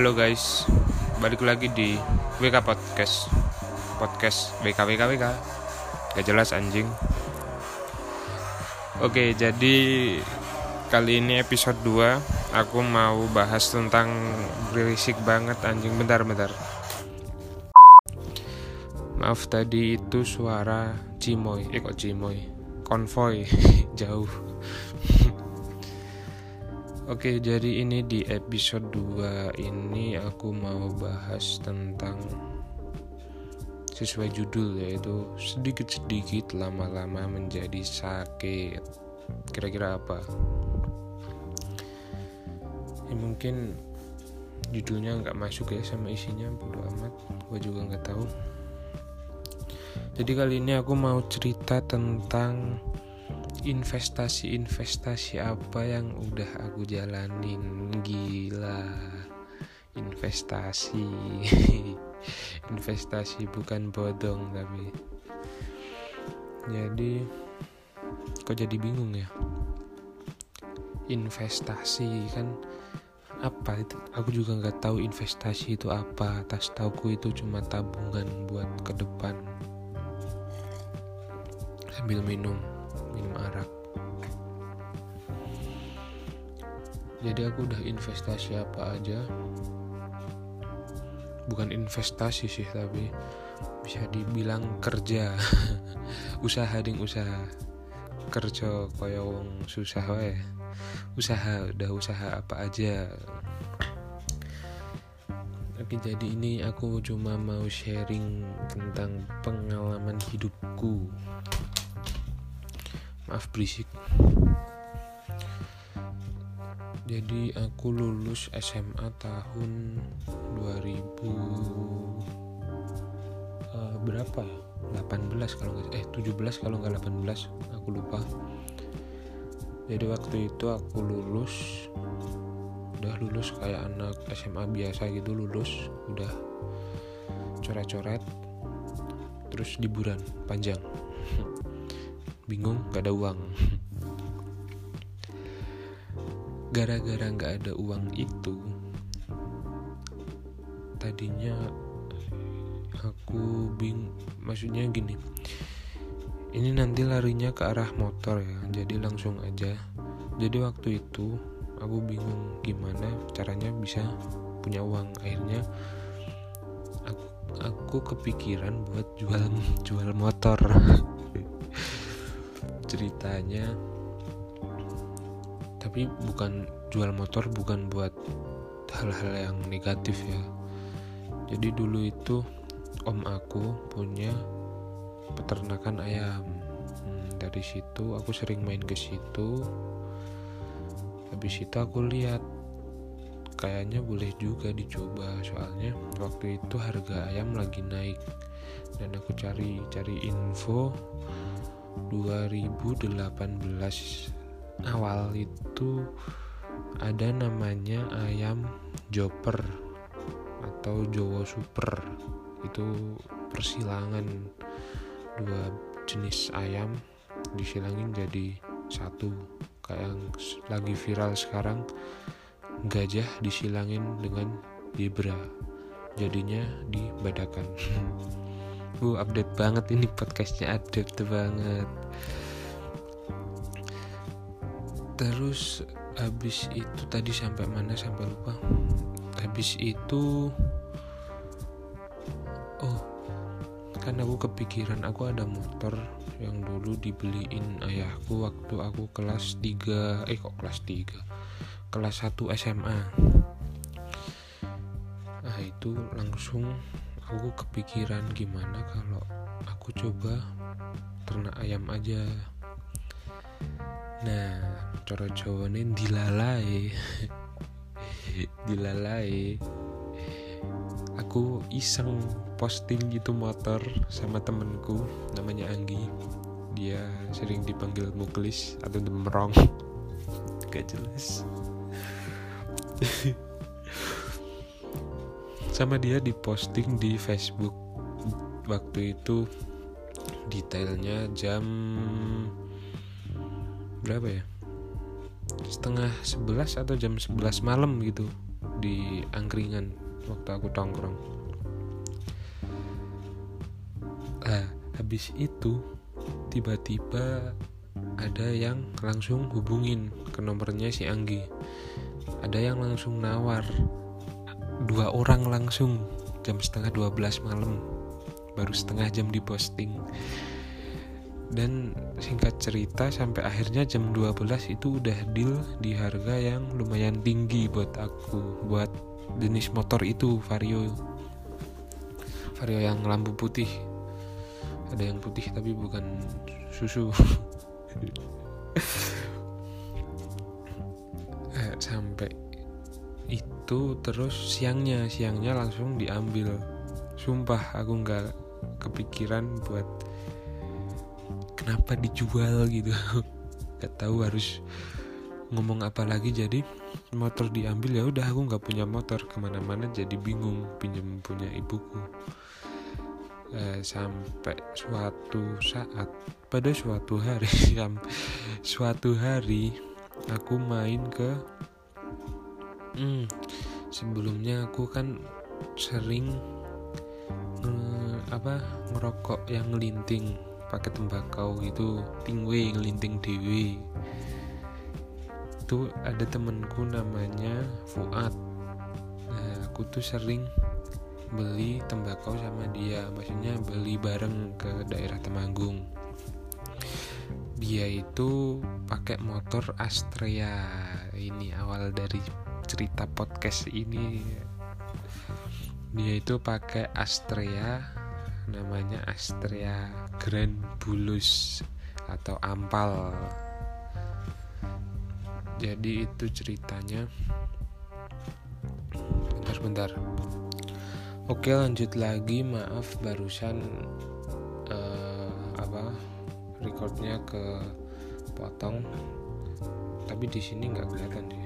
Halo guys, balik lagi di WK Podcast. Podcast WK WK WK Gak jelas anjing. Oke, jadi kali ini episode 2 Aku mau bahas tentang berisik banget anjing. Bentar-bentar Maaf tadi itu suara Cimoy. Eh kok Cimoy? Konvoy. Jauh Oke, jadi ini di episode 2 ini aku mau bahas tentang sesuai judul yaitu sedikit-sedikit lama-lama menjadi sakit. Kira-kira apa? Ya, mungkin judulnya nggak masuk ya sama isinya bodo amat. Gue juga nggak tahu. Jadi kali ini aku mau cerita tentang investasi-investasi apa yang udah aku jalanin? Gila. Investasi. Investasi bukan bodong tapi. Jadi kok jadi bingung ya? Investasi kan apa itu? Aku juga nggak tahu investasi itu apa. Tas tauku itu cuma tabungan buat ke depan. Sambil minum minum arak. Jadi aku udah investasi apa aja. Bukan investasi sih tapi bisa dibilang kerja. Usaha ding usaha. Kerja kaya wong susah wae. Usaha udah usaha apa aja. Oke jadi ini aku cuma mau sharing tentang pengalaman hidupku maaf berisik. Jadi aku lulus SMA tahun 2000 uh, berapa ya? 18 kalau nggak eh 17 kalau nggak 18 aku lupa. Jadi waktu itu aku lulus udah lulus kayak anak SMA biasa gitu lulus udah coret-coret terus liburan panjang bingung gak ada uang. Gara-gara gak ada uang itu tadinya aku bing maksudnya gini ini nanti larinya ke arah motor ya jadi langsung aja. Jadi waktu itu aku bingung gimana caranya bisa punya uang. Akhirnya aku aku kepikiran buat jual jual motor ceritanya. Tapi bukan jual motor bukan buat hal-hal yang negatif ya. Jadi dulu itu om aku punya peternakan ayam. Hmm, dari situ aku sering main ke situ. Habis itu aku lihat kayaknya boleh juga dicoba. Soalnya waktu itu harga ayam lagi naik. Dan aku cari cari info 2018 awal itu ada namanya ayam joper atau Jowo Super. Itu persilangan dua jenis ayam disilangin jadi satu. Kayak yang lagi viral sekarang gajah disilangin dengan zebra. Jadinya dibadakan Uh, update banget ini podcastnya update banget. Terus habis itu tadi sampai mana sampai lupa. Habis itu oh kan aku kepikiran aku ada motor yang dulu dibeliin ayahku waktu aku kelas 3 eh kok kelas 3 kelas 1 SMA nah itu langsung aku kepikiran gimana kalau aku coba ternak ayam aja. Nah coro Jawa ini dilalai. Dilalai. Aku iseng posting gitu motor sama temenku namanya Anggi. Dia sering dipanggil Muklis atau Demrong. Gak jelas sama dia diposting di Facebook. Waktu itu detailnya jam berapa ya? Setengah sebelas atau jam sebelas malam gitu di angkringan waktu aku tongkrong. Nah habis itu tiba-tiba ada yang langsung hubungin ke nomornya si Anggi. Ada yang langsung nawar dua orang langsung jam setengah 12 malam. Baru setengah jam diposting dan singkat cerita sampai akhirnya jam 12 itu udah deal di harga yang lumayan tinggi buat aku buat jenis motor itu vario. Vario yang lampu putih. Ada yang putih tapi bukan susu. Eh, sampai itu terus siangnya siangnya langsung diambil. Sumpah aku nggak kepikiran buat kenapa dijual gitu. Gak tahu harus ngomong apa lagi. Jadi motor diambil ya udah aku nggak punya motor. Ke mana-mana jadi bingung pinjam punya ibuku. Eh, sampai suatu saat pada suatu hari suatu hari aku main ke hmm, sebelumnya aku kan sering eh, apa ngerokok yang ngelinting pakai tembakau gitu tingwe ngelinting dewi itu ada temenku namanya Fuad. Nah aku tuh sering beli tembakau sama dia maksudnya beli bareng ke daerah Temanggung. Dia itu pakai motor Astrea ini awal dari cerita podcast ini. Dia itu pakai Astrea namanya Astrea Grand Bulus atau Ampal. Jadi itu ceritanya. Bentar-bentar oke lanjut lagi. Maaf barusan uh, apa recordnya ke potong tapi di sini nggak kelihatan sih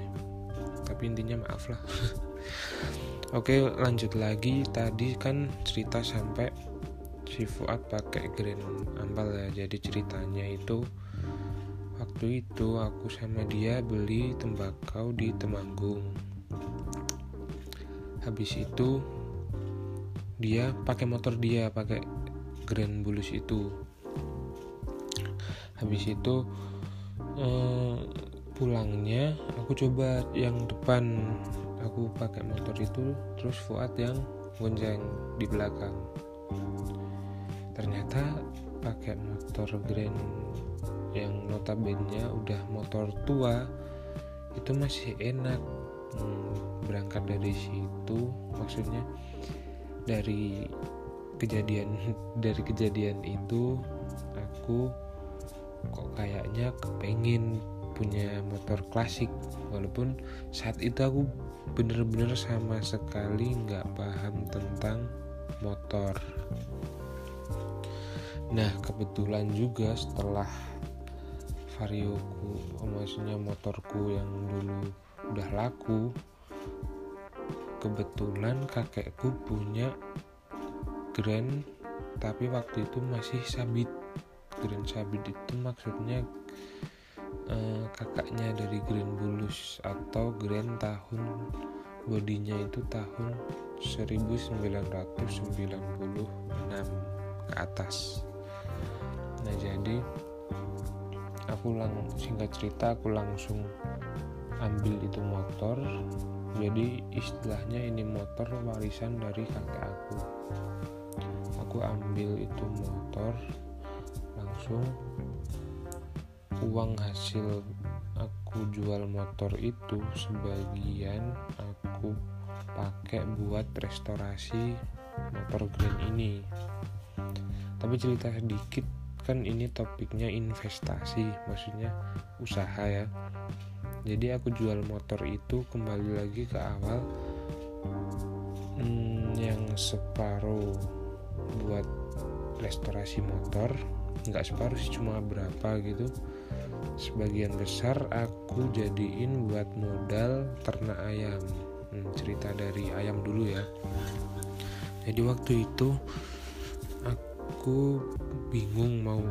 tapi intinya maaf lah. Oke lanjut lagi. Tadi kan cerita sampai si Fuad pakai Grand Ampal ya. Jadi ceritanya itu waktu itu aku sama dia beli tembakau di Temanggung. Habis itu dia pakai motor dia pakai Grand Bulus itu. Habis itu eh, pulangnya aku coba yang depan. Aku pakai motor itu terus Fuad yang gonceng di belakang. Ternyata pakai motor Grand yang notabene udah motor tua itu masih enak. Hmm, berangkat dari situ maksudnya dari kejadian dari kejadian itu aku kok kayaknya kepengen punya motor klasik. Walaupun saat itu aku bener-bener sama sekali nggak paham tentang motor. Nah kebetulan juga setelah varioku oh, maksudnya motorku yang dulu udah laku kebetulan kakekku punya grand tapi waktu itu masih sabit. Grand sabit itu maksudnya eh, kakaknya dari grand bulus atau grand tahun bodinya itu tahun 1996 ke atas. Nah jadi aku lang singkat cerita aku langsung ambil itu motor. Jadi istilahnya ini motor warisan dari kakek aku. Aku ambil itu motor langsung uang hasil aku jual motor itu sebagian aku pakai buat restorasi motor grand ini. Tapi cerita sedikit kan ini topiknya investasi maksudnya usaha ya. Jadi aku jual motor itu kembali lagi ke awal hmm, yang separuh buat restorasi motor. Nggak separuh sih cuma berapa gitu sebagian besar aku jadiin buat modal ternak ayam. Hmm, cerita dari ayam dulu ya. Jadi waktu itu aku bingung mau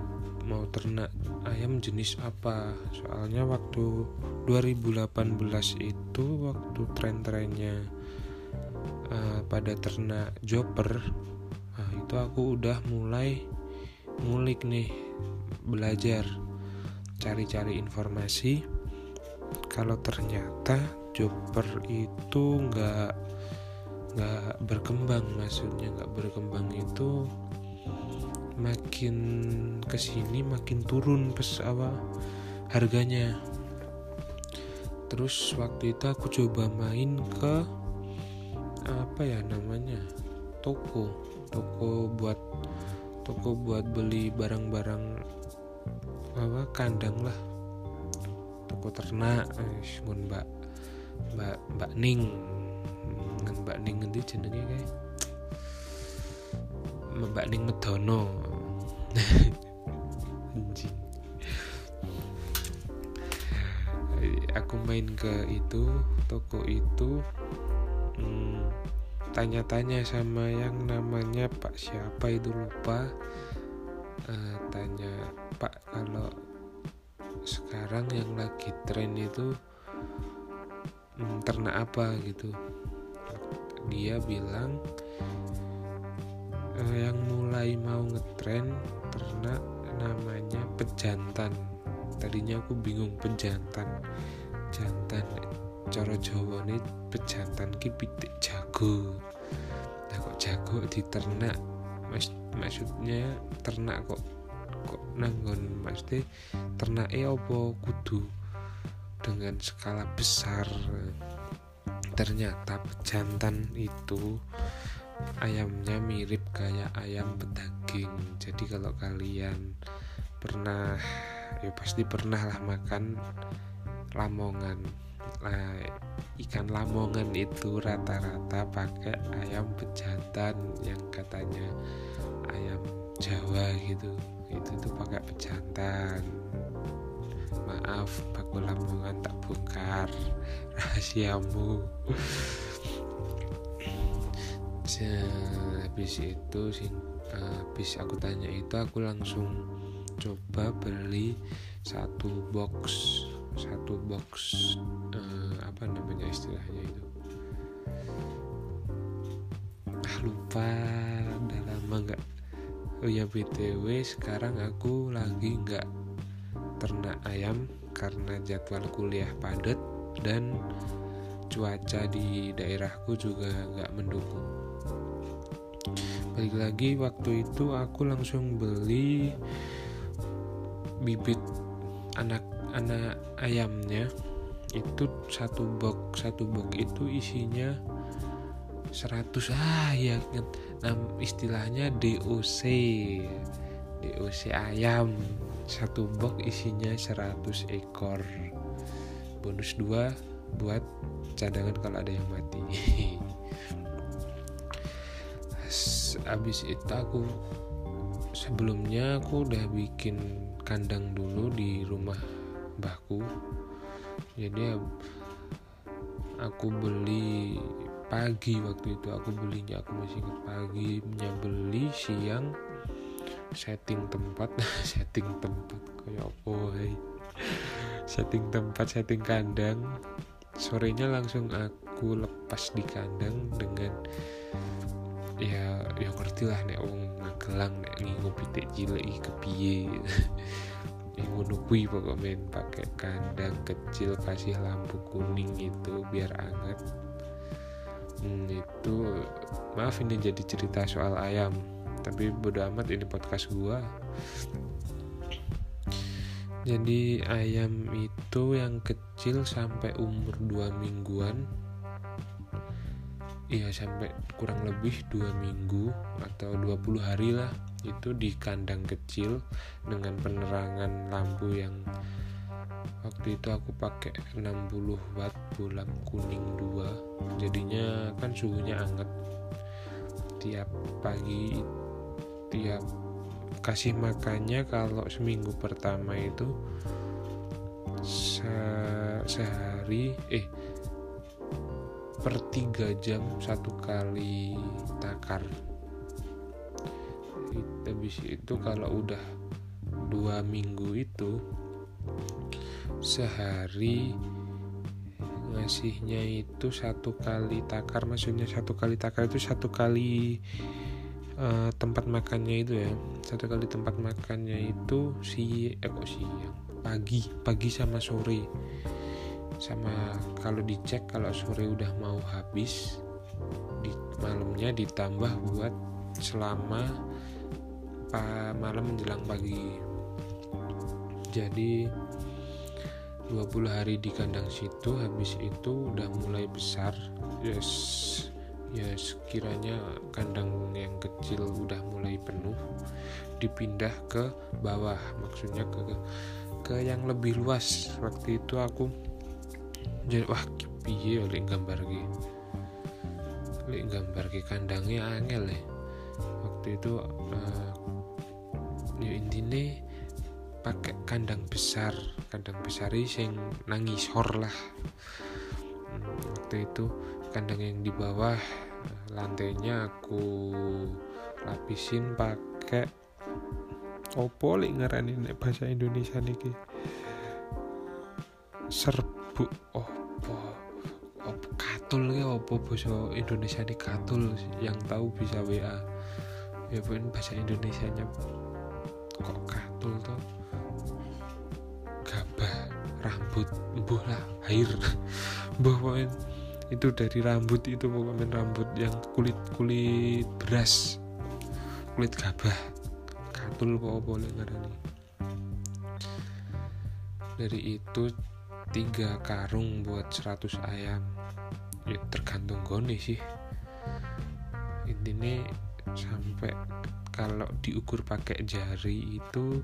mau ternak ayam jenis apa. Soalnya waktu 2018 itu waktu tren-trennya uh, pada ternak joper nah, itu aku udah mulai ngulik nih belajar cari-cari informasi. Kalau ternyata joper itu nggak nggak berkembang maksudnya nggak berkembang itu makin ke sini makin turun pes apa harganya. Terus waktu itu aku coba main ke apa ya namanya toko. Toko buat toko buat beli barang-barang apa kandang lah. Toko ternak eh, mbak mbak mbak Ning. Dengan mbak Ning nanti jenenge kayak Mbak Ning Medono aku main ke itu toko itu hmm, tanya-tanya sama yang namanya Pak siapa itu lupa uh, tanya Pak kalau sekarang yang lagi tren itu hmm, ternak apa? Gitu. Dia bilang uh, yang mulai mau ngetren ternak namanya pejantan. Tadinya aku bingung pejantan jantan cara Jawa ini pejantan ki pitik jago. Nah kok jago di ternak? Mas, maksudnya ternak kok kok nanggon? Mesti ternak eh apa kudu dengan skala besar? Ternyata pejantan itu ayamnya mirip kayak ayam pedaging. Jadi kalau kalian pernah ya pasti pernah lah makan lamongan. Nah, ikan lamongan itu rata-rata pakai ayam pejantan yang katanya ayam Jawa gitu. Itu tuh pakai pejantan. Maaf paku lamongan tak bongkar rahasiamu. Habis itu sih habis aku tanya itu aku langsung coba beli satu box satu box uh, apa namanya istilahnya itu? Ah lupa udah lama nggak oh ya btw sekarang aku lagi nggak ternak ayam karena jadwal kuliah padat dan cuaca di daerahku juga nggak mendukung. Balik lagi waktu itu aku langsung beli bibit anak anak ayamnya. Itu satu box satu box itu isinya 100 ah ya nah, istilahnya DOC DOC ayam. Satu box isinya 100 ekor. Bonus 2 buat cadangan kalau ada yang mati. Habis itu aku sebelumnya aku udah bikin kandang dulu di rumah mbahku. Jadi aku beli pagi waktu itu. Aku belinya aku masih ingat paginya beli siang setting tempat setting tempat kayak apa setting tempat setting kandang. Sorenya langsung aku lepas di kandang dengan ya ya ngerti lah nek wong magelang nek ngingu pitik cilik kepiye. Yang ngono kuwi pokoknya pakai kandang kecil kasih lampu kuning itu biar hangat hmm, itu maaf ini jadi cerita soal ayam tapi bodo amat ini podcast gua. Jadi ayam itu yang kecil sampai umur 2 mingguan. Iya sampai kurang lebih dua minggu atau 20 hari lah. Itu di kandang kecil dengan penerangan lampu yang waktu itu aku pakai 60 watt bolam kuning 2 jadinya kan suhunya hangat. Tiap pagi tiap kasih makannya kalau seminggu pertama itu se sehari eh per tiga jam satu kali takar. Habis itu kalau udah dua minggu itu sehari ngasihnya itu satu kali takar maksudnya satu kali takar itu satu kali uh, tempat makannya itu ya. Satu kali tempat makannya itu si eh kok pagi pagi sama sore. Sama kalau dicek kalau sore udah mau habis di malamnya ditambah buat selama malam menjelang pagi. Jadi 20 hari di kandang situ habis itu udah mulai besar. Yes ya sekiranya kandang yang kecil udah mulai penuh. Dipindah ke bawah maksudnya ke ke yang lebih luas. Waktu itu aku jadi wah piye oleh gambar gitu oleh gambar ke kandangnya angel ya. Waktu itu uh, ya intinya pakai kandang besar kandang besar sing nangis hor lah. Hmm, waktu itu kandang yang di bawah lantainya aku lapisin pakai opo lek ngarani nek bahasa Indonesia niki? Serbu opo opo katul ya opo bahasa Indonesia ini katul yang tahu bisa WA ya pun bahasa Indonesia nya kok katul tuh rambut buh lah air. Buh pokoknya. Itu dari rambut itu pokoknya rambut yang kulit kulit beras kulit gabah katul kok boleh ngarani. Dari itu tiga karung buat 100 ayam. Ya tergantung goni sih. Intinya sampai kalau diukur pakai jari itu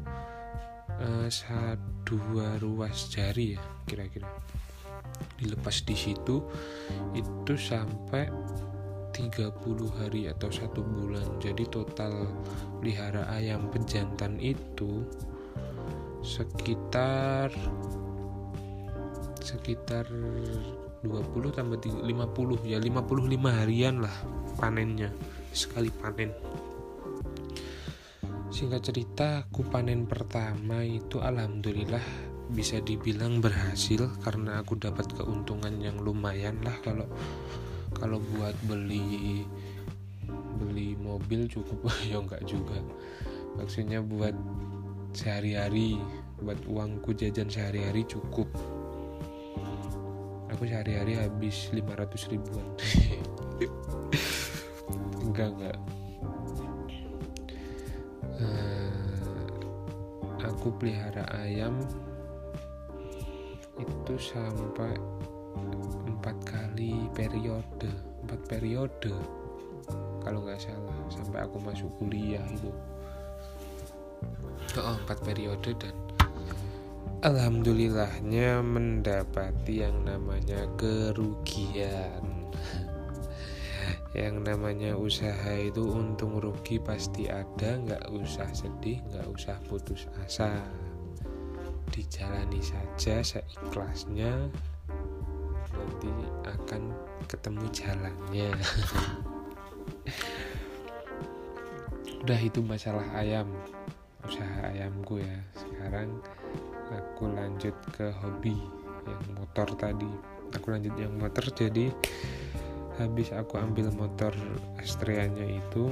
uh, dua ruas jari ya kira-kira. Dilepas di situ itu sampai 30 hari atau satu bulan. Jadi total pelihara ayam pejantan itu sekitar sekitar 20 tambah 50 ya 55 harian lah panennya sekali panen Singkat cerita, aku panen pertama itu alhamdulillah bisa dibilang berhasil karena aku dapat keuntungan yang lumayan lah. Kalau kalau buat beli beli mobil cukup ya enggak juga. Maksudnya buat sehari-hari buat uangku jajan sehari-hari cukup. Aku sehari-hari habis 500 ribuan. Enggak enggak aku pelihara ayam itu sampai empat kali periode empat periode kalau nggak salah sampai aku masuk kuliah itu. Oh, empat periode dan alhamdulillahnya mendapati yang namanya kerugian yang namanya usaha itu untung rugi pasti ada nggak usah sedih nggak usah putus asa. Dijalani saja seikhlasnya nanti akan ketemu jalannya. Udah itu masalah ayam usaha ayamku ya. Sekarang aku lanjut ke hobi yang motor tadi. Aku lanjut yang motor jadi habis aku ambil motor Astrianya itu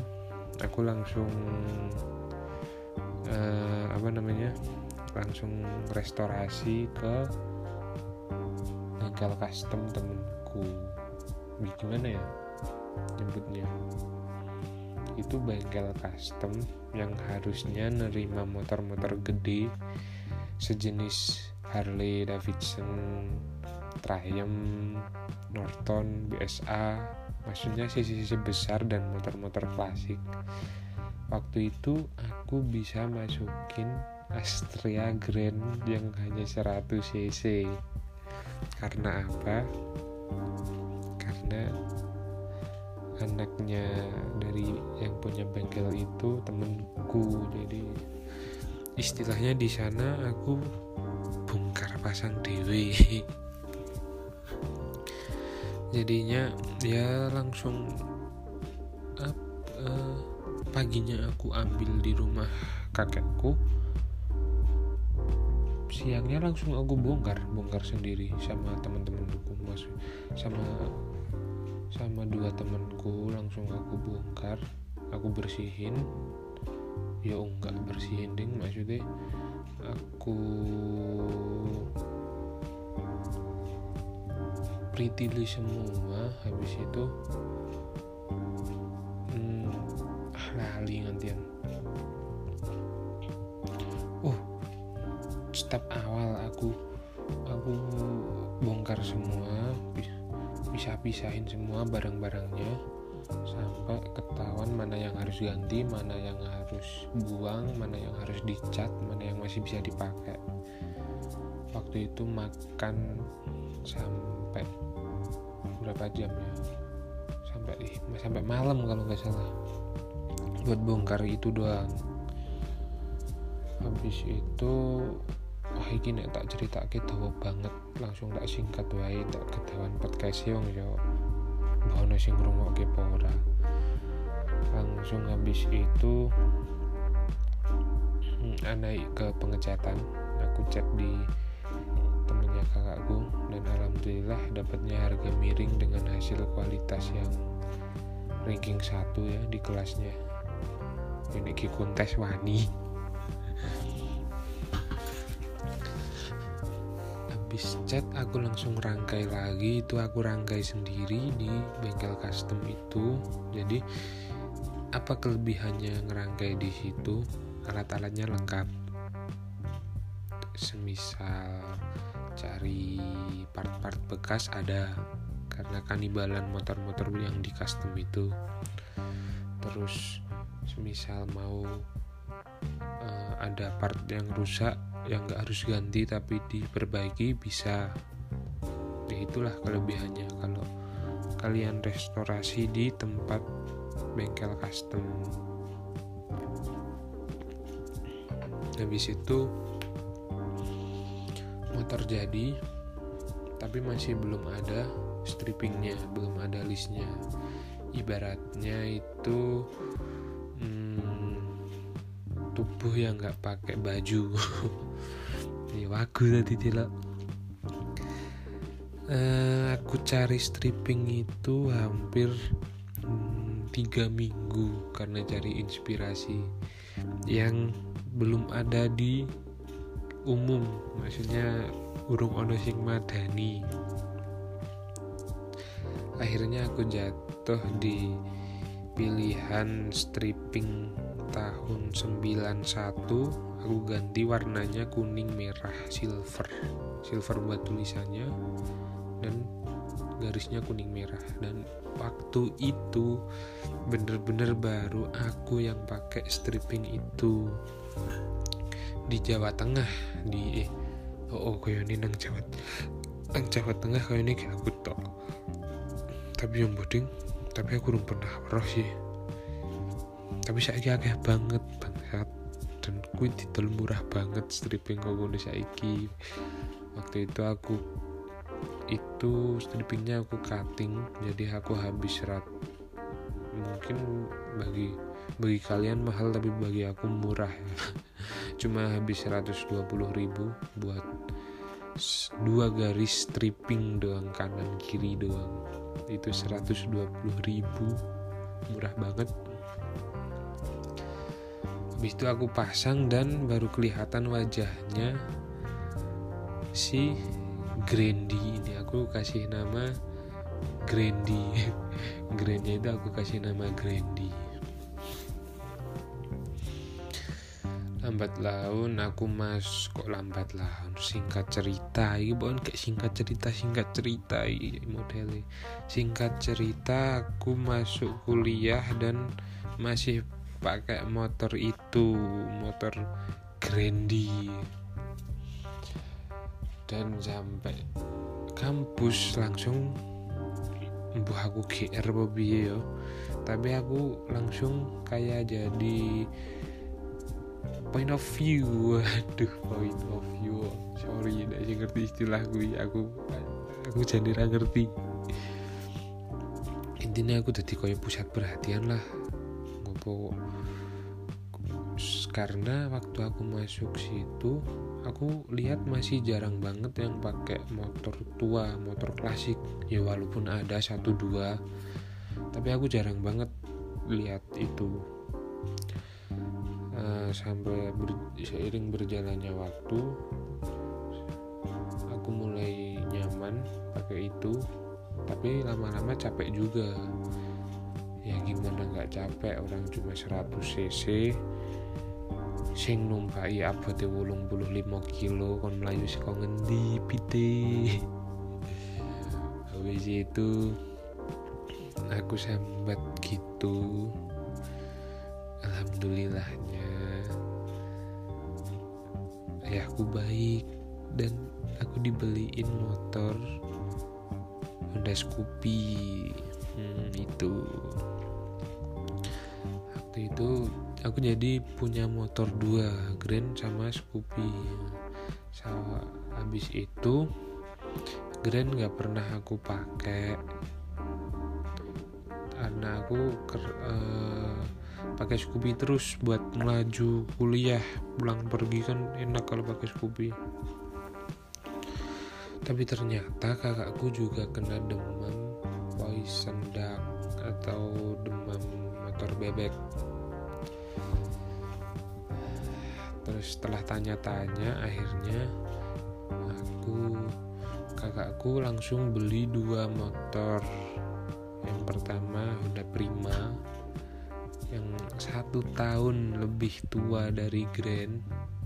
aku langsung uh, apa namanya langsung restorasi ke bengkel custom temenku gimana ya nyebutnya? Itu bengkel custom yang harusnya nerima motor-motor gede sejenis Harley Davidson Triumph, Norton, BSA, maksudnya sisi-sisi besar dan motor-motor klasik. Waktu itu aku bisa masukin Astria Grand yang hanya 100 cc. Karena apa? Karena anaknya dari yang punya bengkel itu temenku jadi istilahnya di sana aku bongkar pasang dewi jadinya ya langsung up, uh, paginya aku ambil di rumah kakekku. Siangnya langsung aku bongkar bongkar sendiri sama teman-temanku mas. Sama sama dua temanku langsung aku bongkar aku bersihin. Ya enggak bersihin ding. Maksudnya aku pretty semua habis itu hmm, ah, lali ngantian. Oh step awal aku aku bongkar semua bisa pisahin semua barang-barangnya sampai ketahuan mana yang harus ganti mana yang harus buang mana yang harus dicat mana yang masih bisa dipakai. Waktu itu makan sampai berapa jam ya? Sampai sampai malam kalau nggak salah. Buat bongkar itu doang. Habis itu wah ini nek tak cerita kita banget. Langsung tak singkat wae tak ketahuan podcast wong yo bono sing ngrungokke ora langsung habis itu hmm, naik ke pengecatan. Aku cek di alhamdulillah dapatnya harga miring dengan hasil kualitas yang ranking satu ya di kelasnya. Ini kontes wani. Habis chat aku langsung rangkai lagi. Itu aku rangkai sendiri di bengkel custom itu. Jadi apa kelebihannya ngerangkai di situ? Alat-alatnya lengkap. Semisal cari part-part bekas ada. Karena kanibalan motor-motor yang di custom itu terus semisal mau uh, ada part yang rusak yang nggak harus ganti tapi diperbaiki bisa. Ya itulah kelebihannya. Kalau kalian restorasi di tempat bengkel custom. Habis itu motor jadi tapi masih belum ada strippingnya belum ada listnya. Ibaratnya itu hmm, tubuh yang nggak pakai baju. Ini wagu tadi tidak uh, aku cari stripping itu hampir hmm, tiga minggu karena cari inspirasi yang belum ada di umum maksudnya urung ono sing madani. Akhirnya aku jatuh di pilihan stripping tahun 91 aku ganti warnanya kuning merah silver. Silver buat tulisannya dan garisnya kuning merah. Dan waktu itu bener-bener baru aku yang pakai stripping itu di Jawa Tengah di eh oh, oh kaya ini nang Jawa nang Jawa Tengah kaya ini kayak aku tok. Tapi yang boding tapi aku belum pernah roh sih. Tapi saya agak banget banget dan kuit didol murah banget stripping kau ngono saiki. Waktu itu aku itu strippingnya aku cutting jadi aku habis serat mungkin bagi bagi kalian mahal tapi bagi aku murah ya cuma habis 120 ribu buat dua garis stripping doang kanan kiri doang. Itu 120 ribu murah banget. Habis itu aku pasang dan baru kelihatan wajahnya si Grandy ini. Aku kasih nama Grandy. Grandy itu aku kasih nama Grandy lambat laun aku mas kok lambat laun? Singkat cerita ini bukan kayak singkat cerita singkat cerita ini modelnya singkat cerita aku masuk kuliah dan masih pakai motor itu motor Grandi. Dan sampai kampus langsung buah aku GR Bobby yo. Tapi aku langsung kayak jadi point of view. Aduh point of view. Sorry tidak sih ngerti istilah gue. Aku aku jadi ngerti. Intinya aku jadi koyo pusat perhatian lah. Ngopo? Karena waktu aku masuk situ aku lihat masih jarang banget yang pakai motor tua motor klasik. Ya walaupun ada satu dua tapi aku jarang banget lihat itu uh, sampai ber, seiring berjalannya waktu aku mulai nyaman pakai itu. Tapi lama-lama capek juga. Ya gimana nggak capek orang cuma 100 cc. Sing numpai abote 85 kilo kon melayu saka ngendi pite? Habis itu. Aku sambat gitu. Alhamdulillahnya ayahku baik dan aku dibeliin motor Honda Scoopy. Hmm, itu. Waktu itu aku jadi punya motor dua Grand sama Scoopy. So, habis itu Grand nggak pernah aku pakai. Karena aku ker, uh, pakai Scoopy terus buat melaju kuliah. Pulang pergi kan enak kalau pakai Scoopy. Tapi ternyata kakakku juga kena demam poison duck atau demam motor bebek. Terus setelah tanya-tanya akhirnya aku kakakku langsung beli dua motor. Yang pertama Honda Prima satu tahun lebih tua dari Grand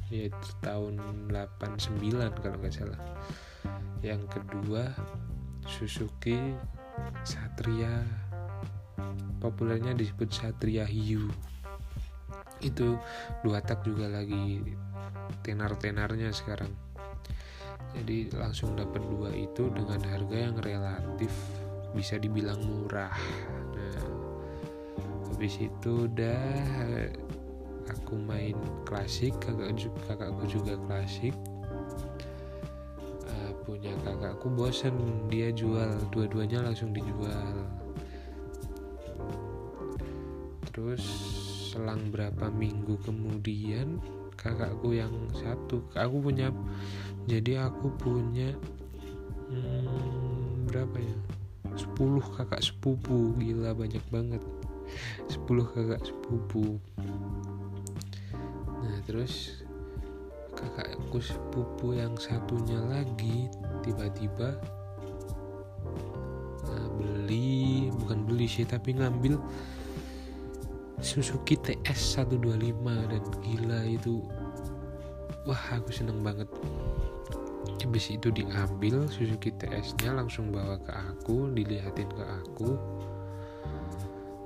yaitu tahun 89 kalau nggak salah. Yang kedua Suzuki Satria. Populernya disebut Satria Hiu. Itu dua tak juga lagi tenar-tenarnya sekarang. Jadi langsung dapat dua itu dengan harga yang relatif bisa dibilang murah habis itu udah aku main klasik kakak kakakku juga klasik. Uh, punya kakakku bosen dia jual dua-duanya langsung dijual. Terus selang berapa minggu kemudian kakakku yang satu aku punya jadi aku punya hmm, berapa ya? 10 kakak sepupu gila banyak banget 10 kakak sepupu. Nah terus kakakku sepupu yang satunya lagi tiba-tiba nah, beli bukan beli sih tapi ngambil Suzuki TS 125 dan gila itu. Wah aku seneng banget. Habis itu diambil Suzuki TS nya langsung bawa ke aku dilihatin ke aku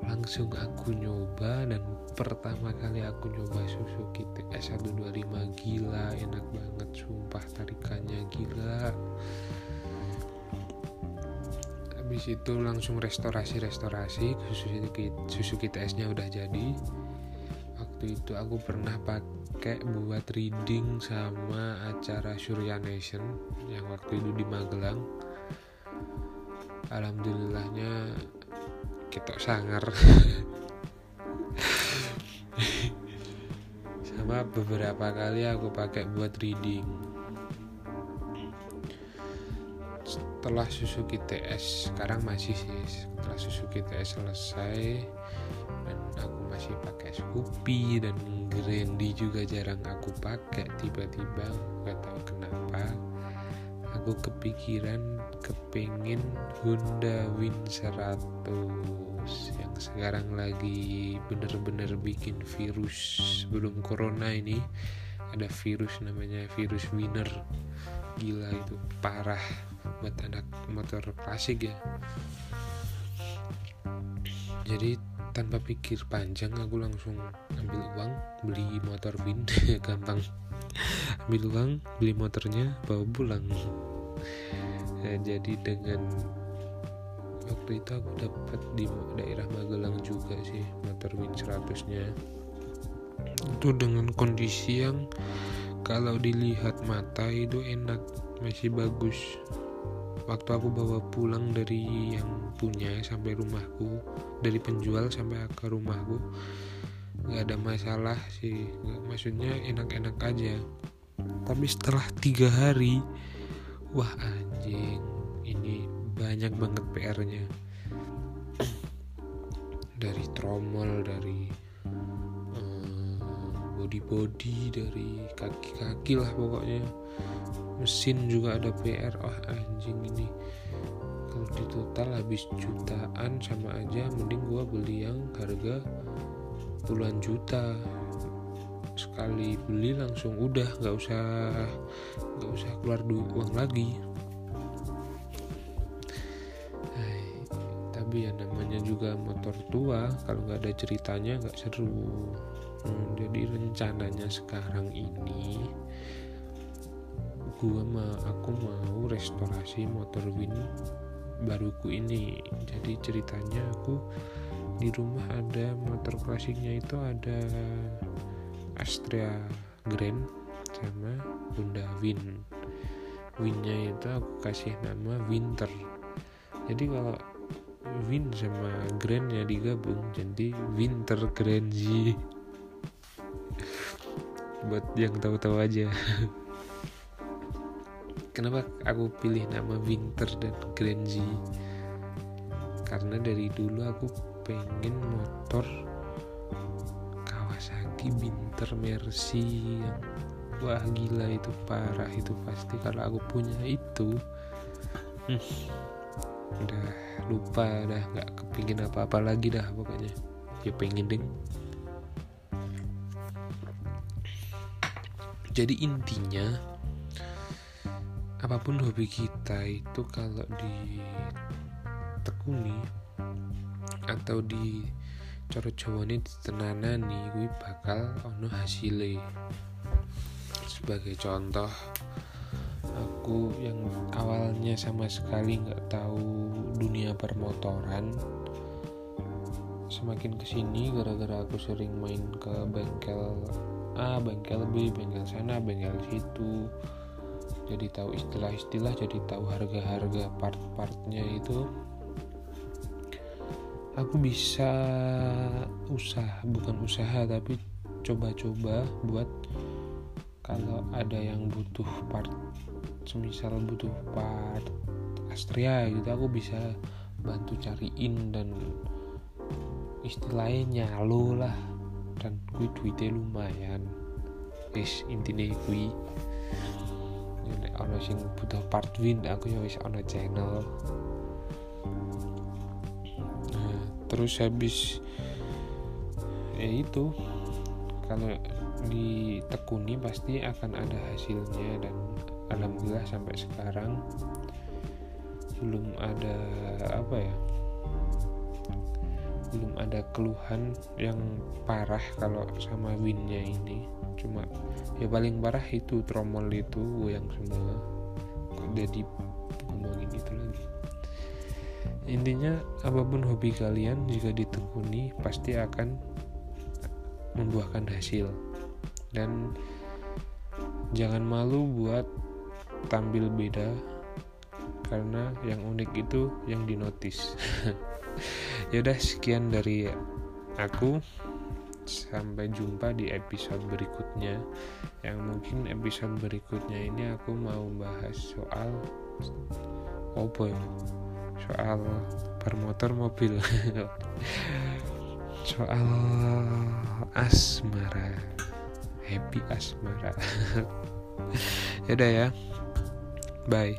langsung aku nyoba dan pertama kali aku nyoba Suzuki TS 125 gila enak banget sumpah tarikannya gila. Habis itu langsung restorasi-restorasi Suzuki, Suzuki TS-nya udah jadi. Waktu itu aku pernah pakai buat reading sama acara Surya Nation yang waktu itu di Magelang. Alhamdulillahnya kita sangar sama beberapa kali aku pakai buat reading. Setelah Suzuki TS sekarang masih sih. Setelah Suzuki TS selesai dan aku masih pakai Scoopy dan Grandi juga jarang aku pakai. Tiba-tiba nggak tahu kenapa aku kepikiran kepingin Honda Win 100 yang sekarang lagi bener-bener bikin virus sebelum corona ini. Ada virus namanya virus winner. Gila itu parah buat anak motor klasik ya. Jadi tanpa pikir panjang aku langsung ambil uang beli motor bin gampang. Ambil uang beli motornya bawa pulang ya, jadi dengan waktu itu aku dapat di daerah Magelang juga sih motor win 100 nya itu dengan kondisi yang kalau dilihat mata itu enak masih bagus. Waktu aku bawa pulang dari yang punya sampai rumahku dari penjual sampai ke rumahku nggak ada masalah sih. Maksudnya enak-enak aja. Tapi setelah tiga hari wah anjing. Ini banyak banget PR-nya dari tromol dari um, body body dari kaki-kaki lah pokoknya. Mesin juga ada PR wah anjing ini. Kalau di total habis jutaan sama aja mending gua beli yang harga puluhan juta sekali beli langsung udah nggak usah nggak usah keluar uang lagi. Hai, tapi ya namanya juga motor tua kalau nggak ada ceritanya nggak seru. Hmm, jadi rencananya sekarang ini gua mah aku mau restorasi motor Win baruku ini. Jadi ceritanya aku di rumah ada motor klasiknya itu ada Astrea Grand sama Honda Win. Winnya itu aku kasih nama Winter. Jadi kalau Win sama Grand ya digabung jadi Winter Grand Z buat yang tahu-tahu aja. Kenapa aku pilih nama Winter dan Grand Z karena dari dulu aku pengen motor Kawasaki Binter Mercy. Yang wah gila itu parah itu pasti. Kalau aku punya itu hmm, udah lupa dah nggak kepingin apa-apa lagi dah pokoknya. Ya pengen deh jadi intinya apa pun hobi kita itu kalau ditekuni atau di coro jawane ditenanani gue bakal ono hasilnya sebagai contoh aku yang awalnya sama sekali nggak tahu dunia permotoran semakin ke sini gara-gara aku sering main ke bengkel A, bengkel B, bengkel sana, bengkel situ. Jadi tahu istilah-istilah jadi tahu harga-harga part-partnya itu aku bisa usaha bukan usaha tapi coba-coba buat kalau ada yang butuh part semisal butuh part Astria gitu aku bisa bantu cariin dan istilahnya nyalo lah. Dan gue duitnya lumayan. Wis intinya gue ini ono sing butuh part win aku ya wis ono channel terus habis ya itu. Kalau ditekuni pasti akan ada hasilnya dan alhamdulillah sampai sekarang belum ada apa ya belum ada keluhan yang parah kalau sama winnya ini. Cuma ya paling parah itu tromol itu yang semua. Jadi intinya apa pun hobi kalian jika ditekuni pasti akan membuahkan hasil. Dan jangan malu buat tampil beda karena yang unik itu yang dinotis. Ya udah sekian dari aku. Sampai jumpa di episode berikutnya. Yang mungkin episode berikutnya ini aku mau bahas soal apa ya soal bermotor mobil. Soal asmara. Happy asmara. Yaudah ya. Bye.